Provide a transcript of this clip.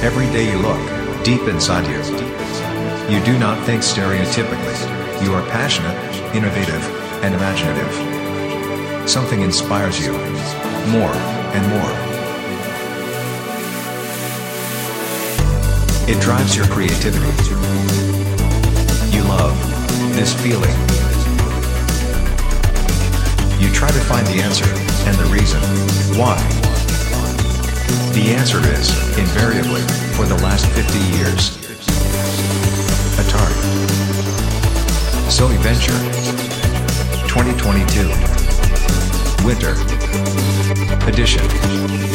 Every day you look deep inside you. You do not think stereotypically. You are passionate, innovative, and imaginative. Something inspires you. More and more. It drives your creativity. You love this feeling. You try to find the answer and the reason why. The answer is, invariably, for the last 50 years. Atari. Silly Venture. 2022. Winter. Edition.